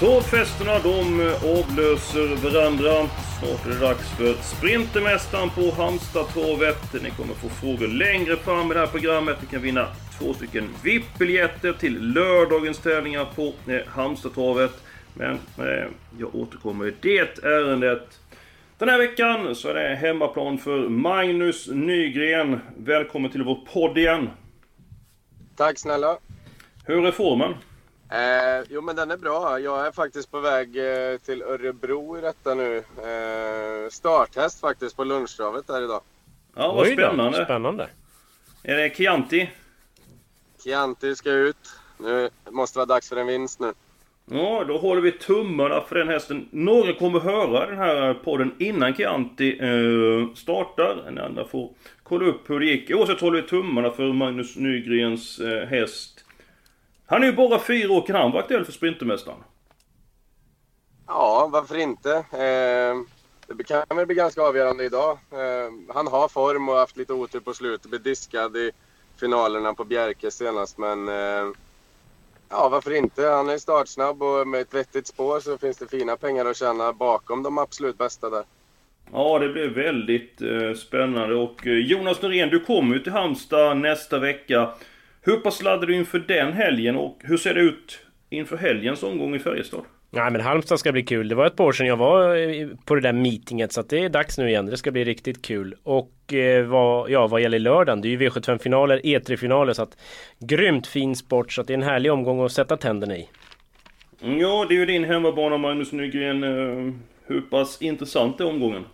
Tågfesterna de avlöser varandra. Snart är det dags för Sprintermästaren på Halmstadtorvet. Ni kommer få frågor längre fram i det här programmet. Ni kan vinna två stycken VIP-biljetter till lördagens tävlingar på eh, Halmstadtorvet. Men eh, jag återkommer i det ärendet. Den här veckan så är det hemmaplan för Magnus Nygren. Välkommen till vår podd igen. Tack snälla. Hur är formen? Eh, jo men den är bra. Jag är faktiskt på väg eh, till Örebro i detta nu. Eh, starthäst faktiskt på lunchtravet där idag. Ja, vad spännande. Spännande. Är det Chianti? Chianti ska ut. Nu måste det vara dags för en vinst nu. Ja, då håller vi tummarna för den hästen. Några kommer höra den här podden innan Chianti eh, startar. Den andra får kolla upp hur det gick. Oavsett håller vi tummarna för Magnus Nygrens eh, häst. Han är ju bara fyra år. Kan han vara aktuell för Sprintermästaren? Ja, varför inte? Eh, det kan väl bli ganska avgörande idag. Eh, han har form och haft lite otur på slutet. Blev diskad i finalerna på Bjerke senast, men eh, ja, varför inte? Han är startsnabb och med ett vettigt spår så finns det fina pengar att tjäna bakom de absolut bästa där. Ja, det blir väldigt eh, spännande. Och eh, Jonas Norén, du kommer ju till Halmstad nästa vecka. Hur pass laddar du inför den helgen och hur ser det ut inför helgens omgång i Färjestad? Nej men Halmstad ska bli kul. Det var ett par år sedan jag var eh, på det där meetinget så att det är dags nu igen. Det ska bli riktigt kul. Och eh, vad, ja, vad gäller lördagen, det är ju V75-finaler, E3-finaler så att grymt fin sport så att det är en härlig omgång att sätta tänderna i. Mm, Ja, det är ju din hemmabana Magnus Nygren. Eh, Hur pass intressant är omgången?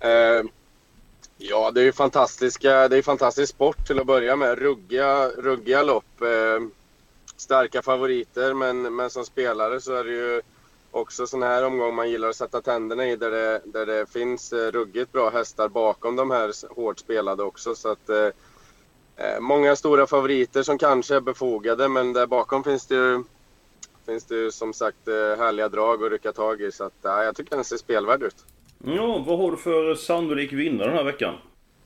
Eh, ja, det är ju fantastiska, det är fantastisk sport till att börja med. Ruggiga, ruggiga lopp. Eh, starka favoriter, men, men som spelare så är det ju också sån här omgång man gillar att sätta tänderna i där det, där det finns eh, ruggigt bra hästar bakom de här hårt spelade också. Så att, eh, eh, många stora favoriter som kanske är befogade, men där bakom finns det ju finns det ju som sagt eh, härliga drag att rycka tag i. Så att, ja, jag tycker den ser spelvärd ut. Ja, vad har du för sannolik vinnare den här veckan?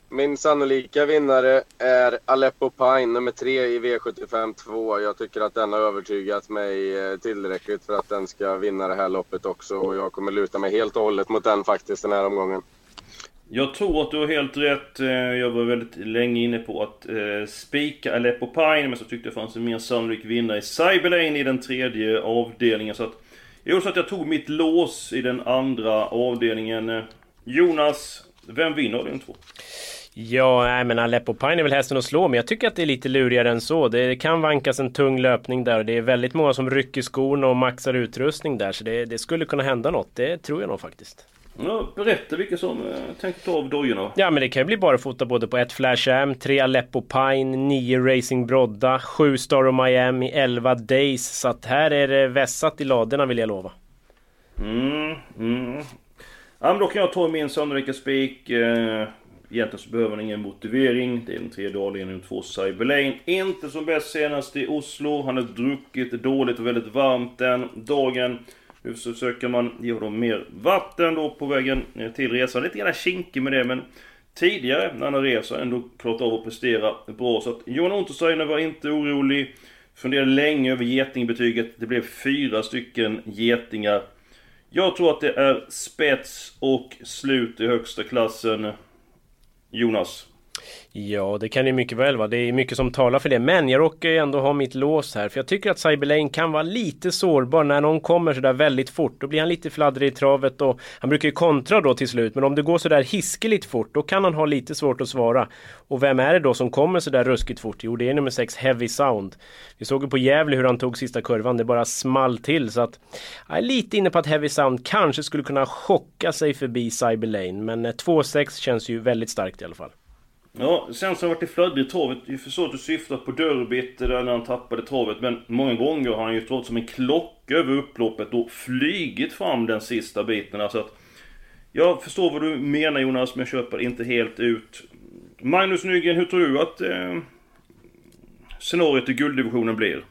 Min sannolika vinnare är Aleppo Pine, nummer tre i V75 2. Jag tycker att den har övertygat mig eh, tillräckligt för att den ska vinna det här loppet också. Och jag kommer luta mig helt och hållet mot den faktiskt den här omgången. Jag tror att du har helt rätt. Eh, Jag var väldigt länge inne på att eh, spika Aleppo Pine, men så tyckte jag fanns en mer sannolik vinnare i Cyberlane i den tredje avdelningen. Så att jag gjorde så att jag tog mitt lås i den andra avdelningen. Eh, Jonas, vem vinner avdelning två? Ja, nej men Aleppo Pine är väl hästen att slå, men jag tycker att det är lite lurigare än så. Det kan vankas en tung löpning där och det är väldigt många som rycker skorna och maxar utrustning där, så det, det skulle kunna hända något. Det tror jag nog faktiskt. Ja, berätta vilka som eh, tänkte ta av dojorna. Ja men det kan ju bli bara fota både på ett Flash Am, tre Aleppo Pine, nio Racing Brodda, sju Star of Miami, elva Days. Så att här är det vässat i ladorna vill jag lova. Mm, mm. Ja, men då kan jag ta min sannolika spik. Eh, egentligen så behöver han ingen motivering. Det är den tredje avdelningen, två Cyberlane. Inte som bäst senast i Oslo. Han har druckit dåligt och väldigt varmt den dagen. Nu så försöker man ge honom mer vatten då på vägen eh, till resan. Lite grann kinkig med det men tidigare när han har rest har han ändå klarat av att prestera bra. Så att Johan Untersteiner var inte orolig. Funderade länge över getingbetyget. Det blev fyra stycken getingar. Jag tror att det är spets och slut i högsta klassen. Jonas. Ja, det kan det mycket väl vara. Det är mycket som talar för det. Men jag råkar ju ändå ha mitt lås här. För jag tycker att Cyberlane kan vara lite sårbar när någon kommer sådär väldigt fort. Då blir han lite fladdrig i travet och han brukar ju kontra då till slut. Men om det går sådär hiskeligt fort, då kan han ha lite svårt att svara. Och vem är det då som kommer sådär ruskigt fort? Jo, det är nummer 6 Heavy Sound. Vi såg ju på Gävle hur han tog sista kurvan. Det bara small till. Så att jag är lite inne på att Heavy Sound kanske skulle kunna chocka sig förbi Cyberlane. Men eh, 2-6 känns ju väldigt starkt i alla fall. Ja, sen så har det varit i Flödby i travet. Jag förstår att du syftar på Derbyt där när han tappade travet. Men många gånger har han ju trott som en klocka över upploppet och flygit fram den sista biten. Alltså att jag förstår vad du menar Jonas, men jag köper inte helt ut. Magnus Nygren, hur tror du att eh, scenariot i gulddivisionen blir?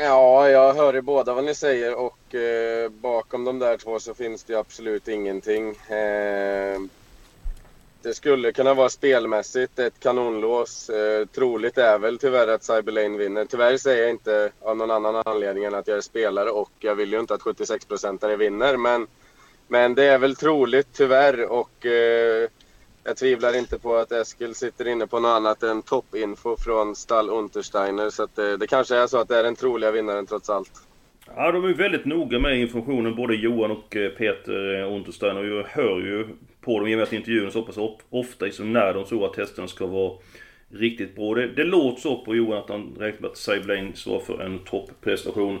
Ja, jag hör ju båda vad ni säger och eh, bakom de där två så finns det absolut ingenting. Eh, det skulle kunna vara spelmässigt ett kanonlås. Eh, troligt är väl tyvärr att Cyberlane vinner. Tyvärr säger jag inte av någon annan anledning än att jag är spelare och jag vill ju inte att 76-procentare vinner. Men, men det är väl troligt tyvärr och eh, jag tvivlar inte på att Eskil sitter inne på något annat än toppinfo från Stall Untersteiner. Så att, eh, det kanske är så att det är den troliga vinnaren trots allt. Ja, de är väldigt noga med informationen, både Johan och eh, Peter eh, Untersteiner. Och jag hör ju på dem i och med att intervjun så pass ofta så när de tror att testerna ska vara riktigt bra. Det, det låter så på Johan att han räknar med att Sablane står för en topprestation.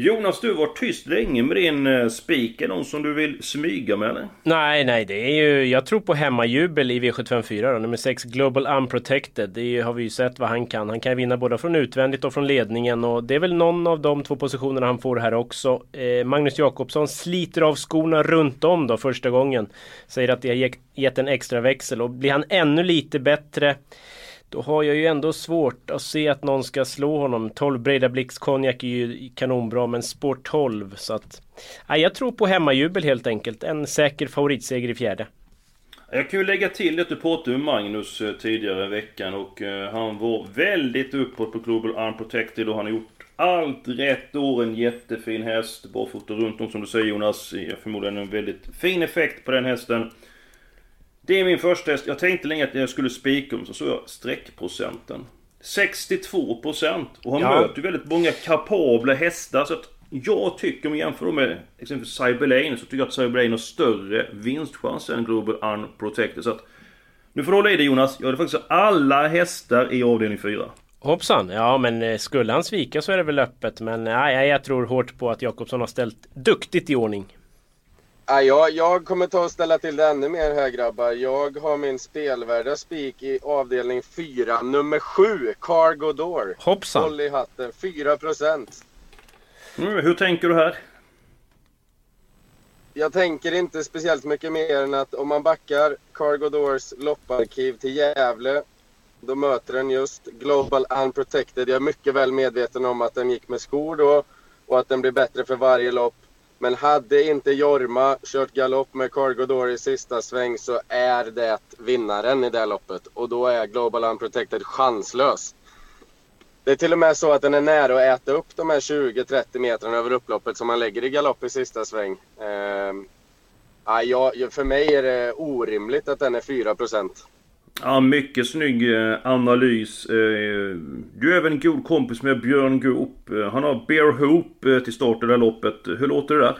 Jonas, du var tyst länge med din eh, spik. Är någon som du vill smyga med eller? Nej, nej, det är ju... Jag tror på hemmajubel i V754 då. Nummer 6, Global Unprotected. Det är, har vi ju sett vad han kan. Han kan vinna både från utvändigt och från ledningen. Och det är väl någon av de två positionerna han får här också. Eh, Magnus Jakobsson sliter av skorna runt om då första gången. Säger att det har gett en extra växel. Och blir han ännu lite bättre då har jag ju ändå svårt att se att någon ska slå honom. 12 Breda Blix konjak är ju kanonbra men spår 12 så att... Nej, jag tror på hemmajubel helt enkelt. En säker favoritseger i fjärde. Jag kan ju lägga till att du pratade med Magnus eh, tidigare i veckan och eh, han var väldigt uppåt på Global Unprotected och han har gjort allt rätt år. En jättefin häst. Barfota runt om som du säger Jonas. Förmodligen en väldigt fin effekt på den hästen. Det är min första häst. Jag tänkte länge att jag skulle spika om, så såg jag streckprocenten. 62% och han ja. ju väldigt många kapabla hästar. Så att jag tycker, om jag jämför med exempelvis Cyberlane, så tycker jag att Cyberlane har större vinstchans än Global Unprotected. Så att, nu får du hålla i dig Jonas. Jag hade faktiskt alla hästar i avdelning 4. Hoppsan! Ja men eh, skulle han svika så är det väl öppet. Men nej, jag tror hårt på att Jakobsson har ställt duktigt i ordning. Ja, jag, jag kommer ta och ställa till det ännu mer här grabbar. Jag har min spelvärda spik i avdelning 4, nummer 7, Cargo Door. Hoppsan! Håll i hatten, 4 procent. Mm, hur tänker du här? Jag tänker inte speciellt mycket mer än att om man backar Cargo Doors lopparkiv till Gävle då möter den just Global Unprotected. Jag är mycket väl medveten om att den gick med skor då och att den blir bättre för varje lopp. Men hade inte Jorma kört galopp med Cargo Door i sista sväng så är det vinnaren i det loppet. Och då är Global Unprotected chanslös. Det är till och med så att den är nära att äta upp de här 20-30 metrarna över upploppet som man lägger i galopp i sista sväng. Eh, ja, för mig är det orimligt att den är 4 procent. Ja, mycket snygg eh, analys. Eh, du är även en god kompis med Björn Goop. Eh, han har Bear Hope till start i det här loppet. Hur låter det där?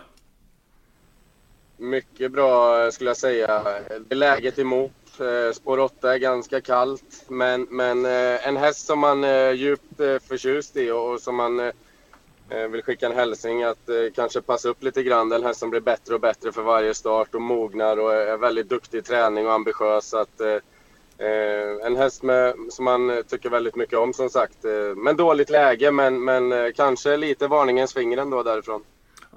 Mycket bra skulle jag säga. Det är läget emot. Spår 8 är ganska kallt. Men, men en häst som man är djupt förtjust i och som man vill skicka en hälsning att kanske passa upp lite grann. Den häst som blir bättre och bättre för varje start och mognar och är väldigt duktig i träning och ambitiös. Att, Eh, en häst med, som man tycker väldigt mycket om som sagt. Eh, men dåligt läge men, men eh, kanske lite varningens finger ändå därifrån.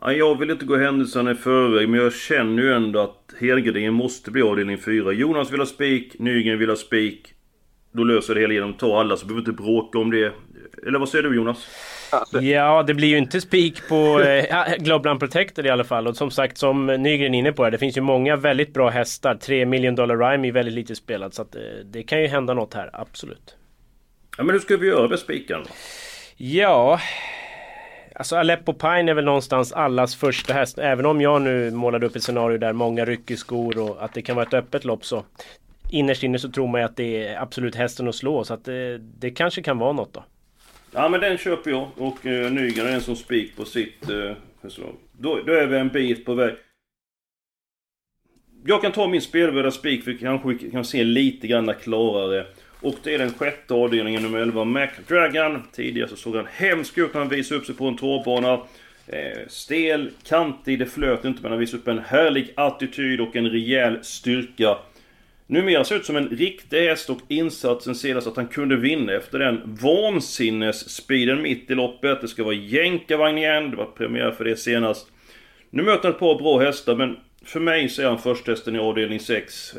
Ja, jag vill inte gå händelserna i förväg men jag känner ju ändå att helgarderingen måste bli avdelning 4. Jonas vill ha spik, Nygren vill ha spik. Då löser det hela genom att ta alla så behöver vi inte bråka om det. Eller vad säger du Jonas? Ja, det blir ju inte spik på eh, Global Protected i alla fall. Och som sagt, som Nygren är inne på, det finns ju många väldigt bra hästar. 3 million dollar rhyme är väldigt lite spelad. Så att, eh, det kan ju hända något här, absolut. Ja, men hur ska vi göra med spiken? Ja... Alltså Aleppo Pine är väl någonstans allas första häst. Även om jag nu målade upp ett scenario där många rycker skor och att det kan vara ett öppet lopp så innerst inne så tror man ju att det är absolut hästen att slå. Så att det, det kanske kan vara något då. Ja men den köper jag och eh, Nygren är en som spik på sitt eh, förslag. Då, då är vi en bit på väg. Jag kan ta min spelvärda spik för kanske vi kan se lite grann klarare. Och det är den sjätte avdelningen nummer 11, McDragon. Tidigare så såg han hemsk ut när han visade upp sig på en trådbana. Eh, stel, kantig, det flöt inte men han visade upp en härlig attityd och en rejäl styrka. Numera ser ut som en riktig häst och insatsen senast att han kunde vinna efter den vansinnesspeeden mitt i loppet. Det ska vara jänkarvagn igen, det var premiär för det senast. Nu möter han ett par bra hästar men för mig så är han första i avdelning 6.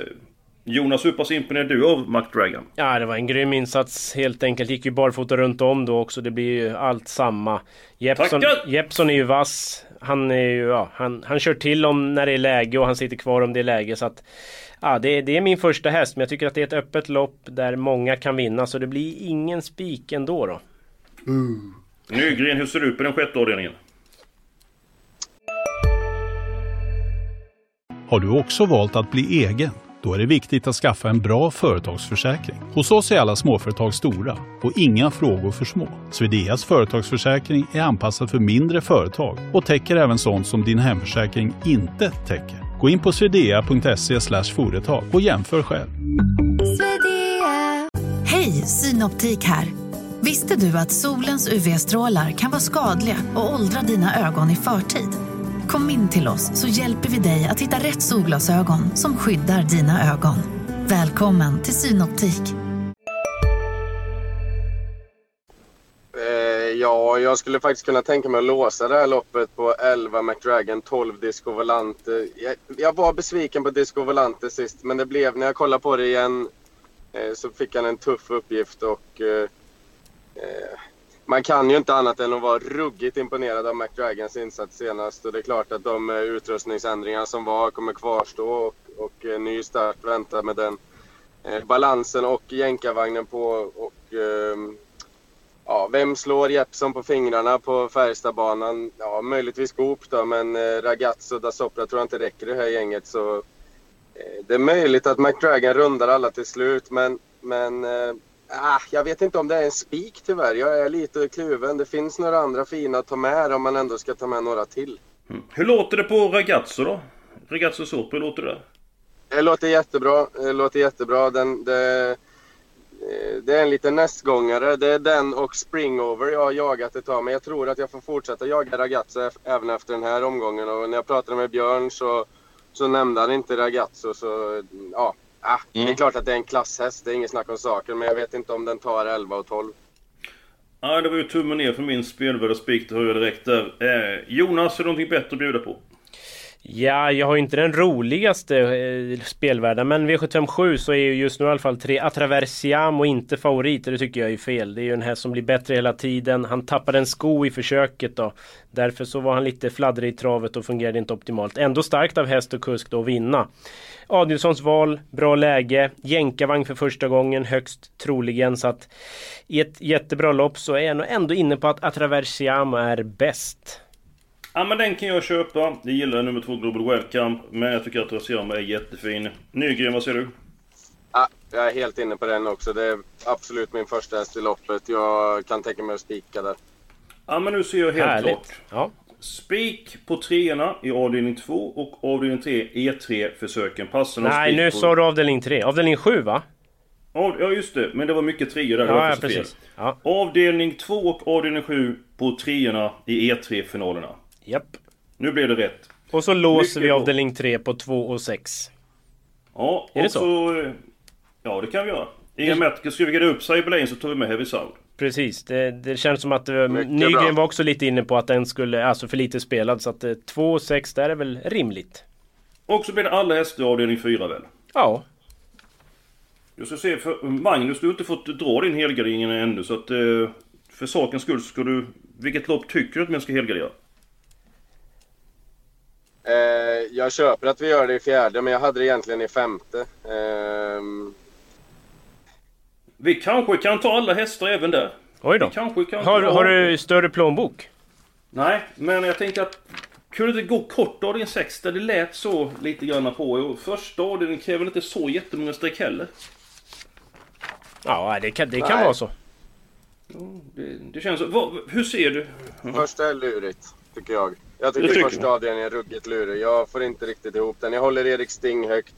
Jonas, hur pass imponerad du av McDragon? Ja, det var en grym insats helt enkelt. Gick ju barfota runt om då också. Det blir ju allt samma. Jeppson, Jeppson är ju vass. Han är ju, ja, han, han kör till om när det är läge och han sitter kvar om det är läge. Så att, ja, det, det är min första häst. Men jag tycker att det är ett öppet lopp där många kan vinna. Så det blir ingen spik ändå då. Mm. Nygren, hur ser du på den sjätte avdelningen? Har du också valt att bli egen? Då är det viktigt att skaffa en bra företagsförsäkring. Hos oss är alla småföretag stora och inga frågor för små. Swedeas företagsförsäkring är anpassad för mindre företag och täcker även sånt som din hemförsäkring inte täcker. Gå in på swedea.se företag och jämför själv. Hej, Synoptik här. Visste du att solens UV-strålar kan vara skadliga och åldra dina ögon i förtid? Kom in till oss så hjälper vi dig att hitta rätt solglasögon som skyddar dina ögon. Välkommen till Synoptik. Ja, jag skulle faktiskt kunna tänka mig att låsa det här loppet på 11 McDragon, 12 Disco Volante. Jag, jag var besviken på Disco Volante sist, men det blev, när jag kollade på det igen, eh, så fick han en tuff uppgift och eh, eh man kan ju inte annat än att vara ruggigt imponerad av McDragons insats senast. Och det är klart att de eh, utrustningsändringar som var kommer kvarstå och, och en ny start väntar med den eh, balansen och jänkarvagnen på. Och, eh, ja, vem slår Jeppson på fingrarna på Färjestadbanan? Ja, möjligtvis Goop då, men eh, Ragazzo da Sopra tror jag inte räcker i det här gänget. Så, eh, det är möjligt att McDragon rundar alla till slut, men, men Ah, jag vet inte om det är en spik tyvärr. Jag är lite kluven. Det finns några andra fina att ta med om man ändå ska ta med några till. Mm. Hur låter det på Ragazzo då? Ragazzo Sopra, hur låter det? Det låter jättebra. Det låter jättebra. Den, det, det är en liten nästgångare. Det är den och Springover jag har jagat ett tag. Men jag tror att jag får fortsätta jaga Ragazzo även efter den här omgången. Och när jag pratade med Björn så, så nämnde han inte Ragazzo. Så ja, Ah, mm. Det är mm. klart att det är en klasshäst, det är inget snack om saken. Men jag vet inte om den tar 11 och 12. Ja, det var ju tummen ner för min spelvärda spik, det hör jag direkt där. Eh, Jonas, har du någonting bättre att bjuda på? Ja, jag har ju inte den roligaste eh, spelvärlden men V757 så är ju just nu i alla fall tre Atraversiamo inte favoriter. Det tycker jag är fel. Det är ju en häst som blir bättre hela tiden. Han tappade en sko i försöket då. Därför så var han lite fladdrig i travet och fungerade inte optimalt. Ändå starkt av häst och kusk då att vinna. Adielssons val, bra läge, jänkarvagn för första gången högst troligen så att i ett jättebra lopp så är jag nog ändå inne på att Atraversiamo är bäst. Ja men den kan jag köpa. Jag gillar nummer två Global Webcam. Men jag tycker att Atraversiamo är jättefin. Nygren, vad säger du? Ja, jag är helt inne på den också. Det är absolut min första häst i loppet. Jag kan tänka mig att spika där. Ja men nu ser jag helt Härligt. klart. Ja. Spik på treorna i avdelning 2 och avdelning 3 E3 försöken. Passar Nej, nu på... sa du avdelning 3. Avdelning 7 va? Ja just det, men det var mycket treor där. Ja, ja precis. Ja. Avdelning 2 och avdelning 7 på treorna i E3-finalerna. Japp. Nu blev det rätt. Och så låser mycket vi avdelning 3 på 2 och 6. Ja, är det så? så? Ja, det kan vi göra. I och med att ska vi get upp Cyberlane så tar vi med Heavy Sound. Precis, det, det känns som att uh, Nygren var också lite inne på att den skulle, alltså för lite spelad. Så att 2 uh, 6 där är väl rimligt. Och så blir det alla hästar i avdelning 4 väl? Ja. Jag ska se, för Magnus du har inte fått dra din helgardering ännu så att för sakens skull ska du... Vilket lopp tycker du att man ska helgardera? Eh, jag köper att vi gör det i fjärde men jag hade det egentligen i femte. Eh, vi kanske kan ta alla hästar även där. Oj då. Vi kanske kan har, har du större plånbok? Nej, men jag tänker att Kunde det gå kort avdelning 6 där det lät så lite grann på första avdelningen kräver inte så jättemånga streck heller. Ja, det kan, det kan vara så. Det, det känns så. Vad, hur ser du? Första är lurigt, tycker jag. Jag tycker, tycker första avdelningen är ruggigt lurig. Jag får inte riktigt ihop den. Jag håller Erik Sting högt.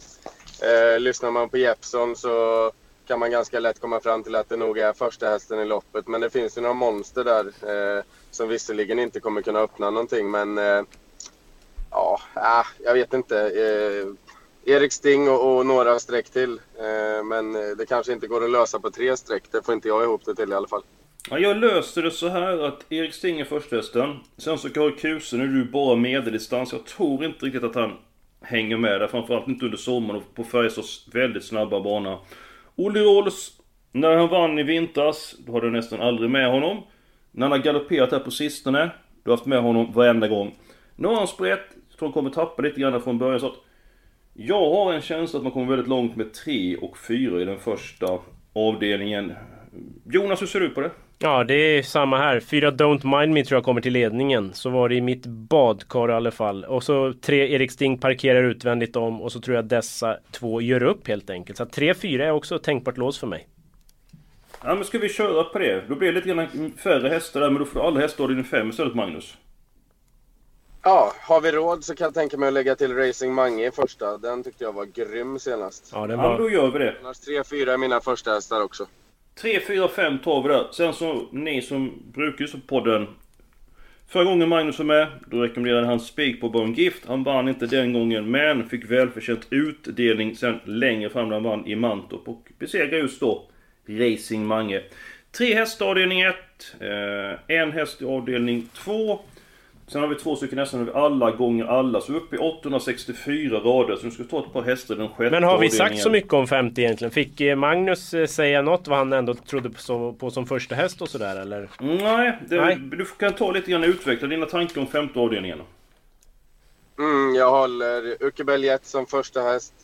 Eh, lyssnar man på Jeppson så kan man ganska lätt komma fram till att det nog är första hästen i loppet. Men det finns ju några monster där eh, som visserligen inte kommer kunna öppna någonting. Men eh, ja, äh, jag vet inte. Eh, Erik Sting och, och några streck till. Eh, men det kanske inte går att lösa på tre streck. Det får inte jag ihop det till i alla fall. Ja, jag löste det så här att Erik Stinger förstesten. Sen så går Kuse, nu är du bara medeldistans. Jag tror inte riktigt att han hänger med där. Framförallt inte under sommaren och på Färjestads väldigt snabba bana. Olle Rolls, när han vann i vintras, då hade jag nästan aldrig med honom. När han har galopperat här på sistone, du har haft med honom varenda gång. Nu har han sprätt, jag tror han kommer tappa lite grann från början så att... Jag har en känsla att man kommer väldigt långt med 3 och 4 i den första avdelningen. Jonas, hur ser du på det? Ja, det är samma här. Fyra Don't Mind Me tror jag kommer till ledningen. Så var det i mitt badkar i alla fall. Och så tre Erik Sting parkerar utvändigt om och så tror jag dessa två gör upp helt enkelt. Så tre, fyra är också tänkbart lås för mig. Ja men ska vi köra på det? Då blir det lite grann färre hästar där men då får du alla hästar i din fem istället Magnus. Ja, har vi råd så kan jag tänka mig att lägga till Racing Mange i första. Den tyckte jag var grym senast. Ja, den Ja, var... då gör vi det. Annars 3-4 är mina första hästar också. 3, 4, 5 tar vi där. Sen så, ni som brukar på podden. Förra gången Magnus var med, då rekommenderade han spik på Born Gift. Han vann inte den gången, men fick välförtjänt utdelning sen längre fram när han vann i Mantorp. Och besegrade just då Racing Mange. Tre hästar avdelning 1, eh, en häst i avdelning 2. Sen har vi två stycken hästar, nu alla gånger alla. Så vi är uppe i 864 rader. Så nu ska vi ta ett par hästar den sjätte Men har vi sagt så mycket om 50 egentligen? Fick eh, Magnus eh, säga något vad han ändå trodde på, som första häst och sådär eller? Nej, det, Nej. du kan ta lite grann och utveckla dina tankar om femte avdelningen. Mm, jag håller Uke Beljet som första häst.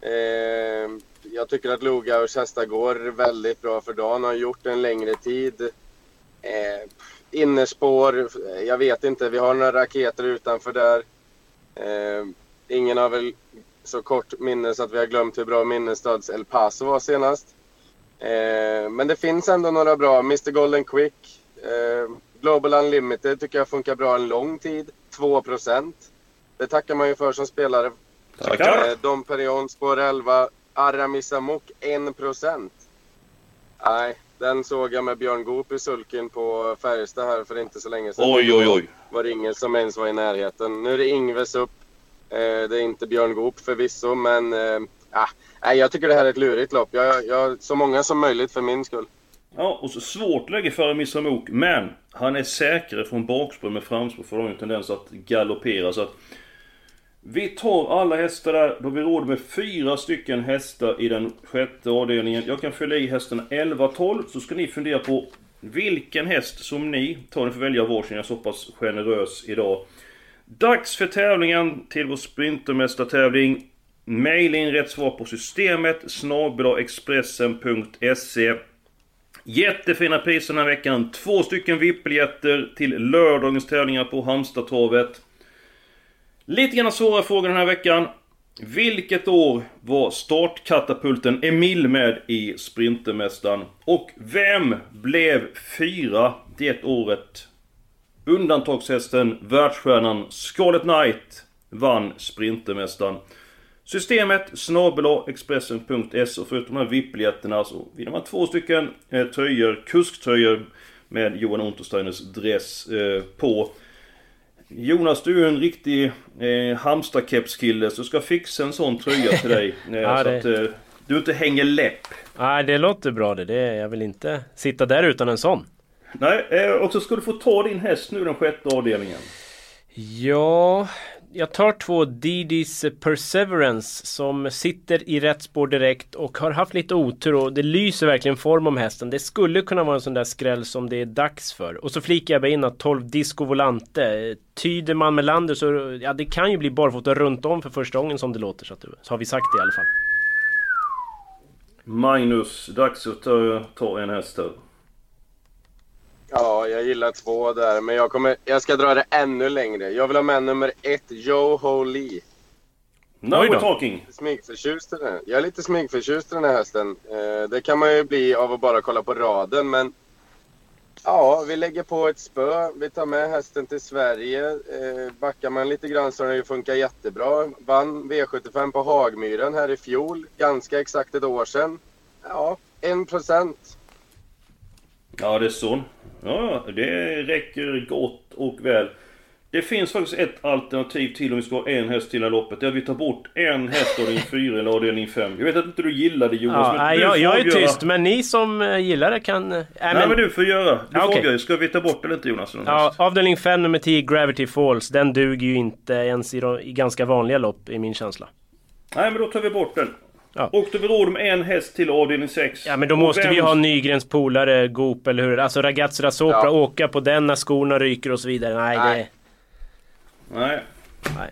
Eh, jag tycker att Logaurs hästar går väldigt bra för dagen. Har gjort en längre tid. Eh, innerspår, jag vet inte. Vi har några raketer utanför där. Eh, ingen har väl så kort minne så att vi har glömt hur bra Minnestads El Paso var senast. Eh, men det finns ändå några bra. Mr Golden Quick. Eh, Global Unlimited tycker jag funkar bra en lång tid. 2 Det tackar man ju för som spelare. Tackar! Eh, Dom Perignon spår 11. Aramis Amok 1 Nej, den såg jag med Björn Goop i sulken på Färjestad här för inte så länge sedan. Oj, oj, oj. var det ingen som ens var i närheten. Nu är det Ingves upp. Eh, det är inte Björn Goop förvisso, men eh, ah, jag tycker det här är ett lurigt lopp. Jag, jag, så många som möjligt för min skull. Ja, och så svårt läge för Missamok, men han är säkrare från bakspår med framspår för de har ju en tendens att galoppera så att vi tar alla hästar där, då vi råd med fyra stycken hästar i den sjätte avdelningen. Jag kan fylla i hästarna 11-12, så ska ni fundera på vilken häst som ni tar. Ni får välja varsin, jag är så pass generös idag. Dags för tävlingen till vår Sprintermästartävling. Mejla in rätt svar på systemet snabelaexpressen.se Jättefina priser den här veckan. Två stycken VIP-biljetter till lördagens tävlingar på Halmstadtravet. Lite grann svåra frågor den här veckan. Vilket år var startkatapulten Emil med i Sprintermästaren? Och vem blev fyra det året? Undantagshästen, världsstjärnan Scarlet Knight vann Sprintermästaren. Systemet snabelaexpressen.se och förutom de här VIP-biljetterna så vinner man två stycken eh, tröjor, kusktröjor med Johan Untersteiners dress eh, på. Jonas, du är en riktig eh, Halmstad-kepskille så jag ska fixa en sån tröja till dig. Eh, Ja, så det- att eh, du inte hänger läpp. Nej, det låter bra det. det. Jag vill inte sitta där utan en sån. Nej, eh, och så ska du få ta din häst nu den sjätte avdelningen. Ja, jag tar två Didis Perseverance som sitter i rätt spår direkt och har haft lite otur och det lyser verkligen form om hästen. Det skulle kunna vara en sån där skräll som det är dags för. Och så flikar jag bara in att 12 Disco Volante. Tyder man med Lander så ja, det kan ju bli barfota runt om för första gången som det låter. Så, att, så har vi sagt det i alla fall. Magnus, dags att ta, ta en häst här. Ja, jag gillar två där, men jag, kommer, jag ska dra det ännu längre. Jag vill ha med nummer ett, Joe Ho Lee. Now Oj we're talking. Smygförtjust i den. Jag är lite smygförtjust i den här hästen. Eh, det kan man ju bli av att bara kolla på raden, men ja, vi lägger på ett spö. Vi tar med hästen till Sverige. Eh, backar man lite grann så har den ju funkat jättebra. Vann V75 på Hagmyren här i fjol, ganska exakt ett år sedan. Ja, en procent. Ja, det är så. Ja, det räcker gott och väl. Det finns faktiskt ett alternativ till om vi ska ha en häst till i loppet. Det är att vi tar bort en häst avdelning 4 eller avdelning 5. Jag vet att inte du gillar det Jonas, Ja, men nej, jag, jag är tyst, men ni som eh, gillar det kan... eh, Nej, men- men du får göra. Du får okej. avgöra. Ska vi ta bort eller inte Jonas? Ja, häst? avdelning 5 nummer 10, Gravity Falls. Den duger ju inte ens i, de, i ganska vanliga lopp, i min känsla. Nej, men då tar vi bort den. Ja. Och då vi råd med en häst till avdelning 6. Ja men då måste vi ju ha Nygrens polare, Goop eller hur? Alltså Ragazzi da Sopra, Ja. åka på den när skorna ryker och så vidare. Nej, Nej. Nej. Nej.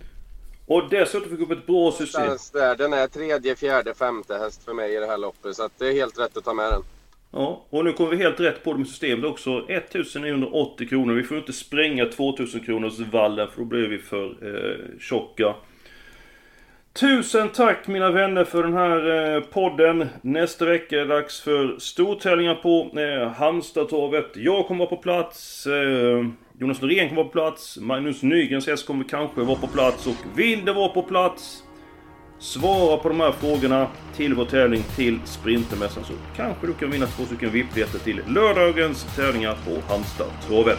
Och dessutom fick vi upp ett bra system. Där. Den är tredje, fjärde, femte häst för mig i det här loppet. Så att det är helt rätt att ta med den. Ja, och nu kommer vi helt rätt på det med systemet också. 1980 kronor. Vi får inte spränga 2000 kronors vallen för då blir vi för eh, tjocka. Tusen tack mina vänner för den här eh, podden. Nästa vecka är det dags för stortävlingar på eh, Halmstadtorvet. Jag kommer vara på plats. Eh, Jonas Norén kommer vara på plats. Magnus Nygrens häst kommer kanske vara på plats. Och vill det vara på plats Svara på de här frågorna till vår tävling till Sprintermässan så kanske du kan vinna två stycken VIP-biljetter till lördagens tävlingar på Halmstad-travet.